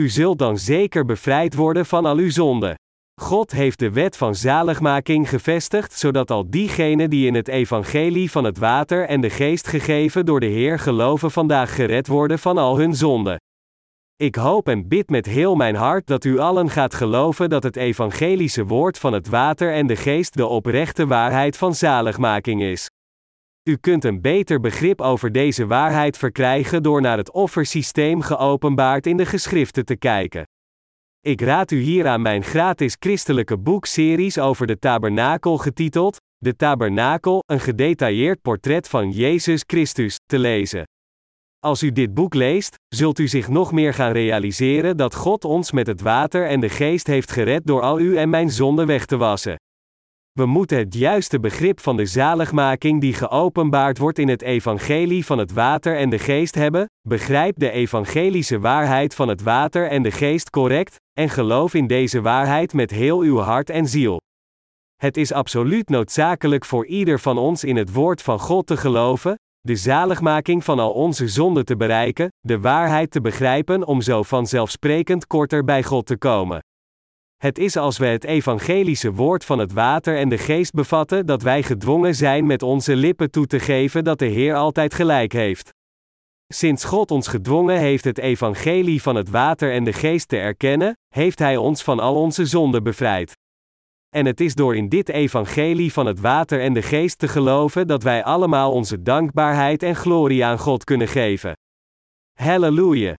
U zult dan zeker bevrijd worden van al uw zonden. God heeft de wet van zaligmaking gevestigd, zodat al diegenen die in het evangelie van het water en de geest gegeven door de Heer geloven vandaag gered worden van al hun zonden. Ik hoop en bid met heel mijn hart dat u allen gaat geloven dat het evangelische woord van het water en de geest de oprechte waarheid van zaligmaking is. U kunt een beter begrip over deze waarheid verkrijgen door naar het offersysteem geopenbaard in de geschriften te kijken. Ik raad u hier aan mijn gratis christelijke boekseries over de tabernakel getiteld De Tabernakel, een gedetailleerd portret van Jezus Christus, te lezen. Als u dit boek leest, zult u zich nog meer gaan realiseren dat God ons met het water en de geest heeft gered door al u en mijn zonden weg te wassen. We moeten het juiste begrip van de zaligmaking die geopenbaard wordt in het evangelie van het water en de geest hebben, begrijp de evangelische waarheid van het water en de geest correct, en geloof in deze waarheid met heel uw hart en ziel. Het is absoluut noodzakelijk voor ieder van ons in het woord van God te geloven, de zaligmaking van al onze zonden te bereiken, de waarheid te begrijpen om zo vanzelfsprekend korter bij God te komen. Het is als we het evangelische woord van het water en de geest bevatten dat wij gedwongen zijn met onze lippen toe te geven dat de Heer altijd gelijk heeft. Sinds God ons gedwongen heeft het evangelie van het water en de geest te erkennen, heeft Hij ons van al onze zonden bevrijd. En het is door in dit evangelie van het water en de geest te geloven dat wij allemaal onze dankbaarheid en glorie aan God kunnen geven. Halleluja!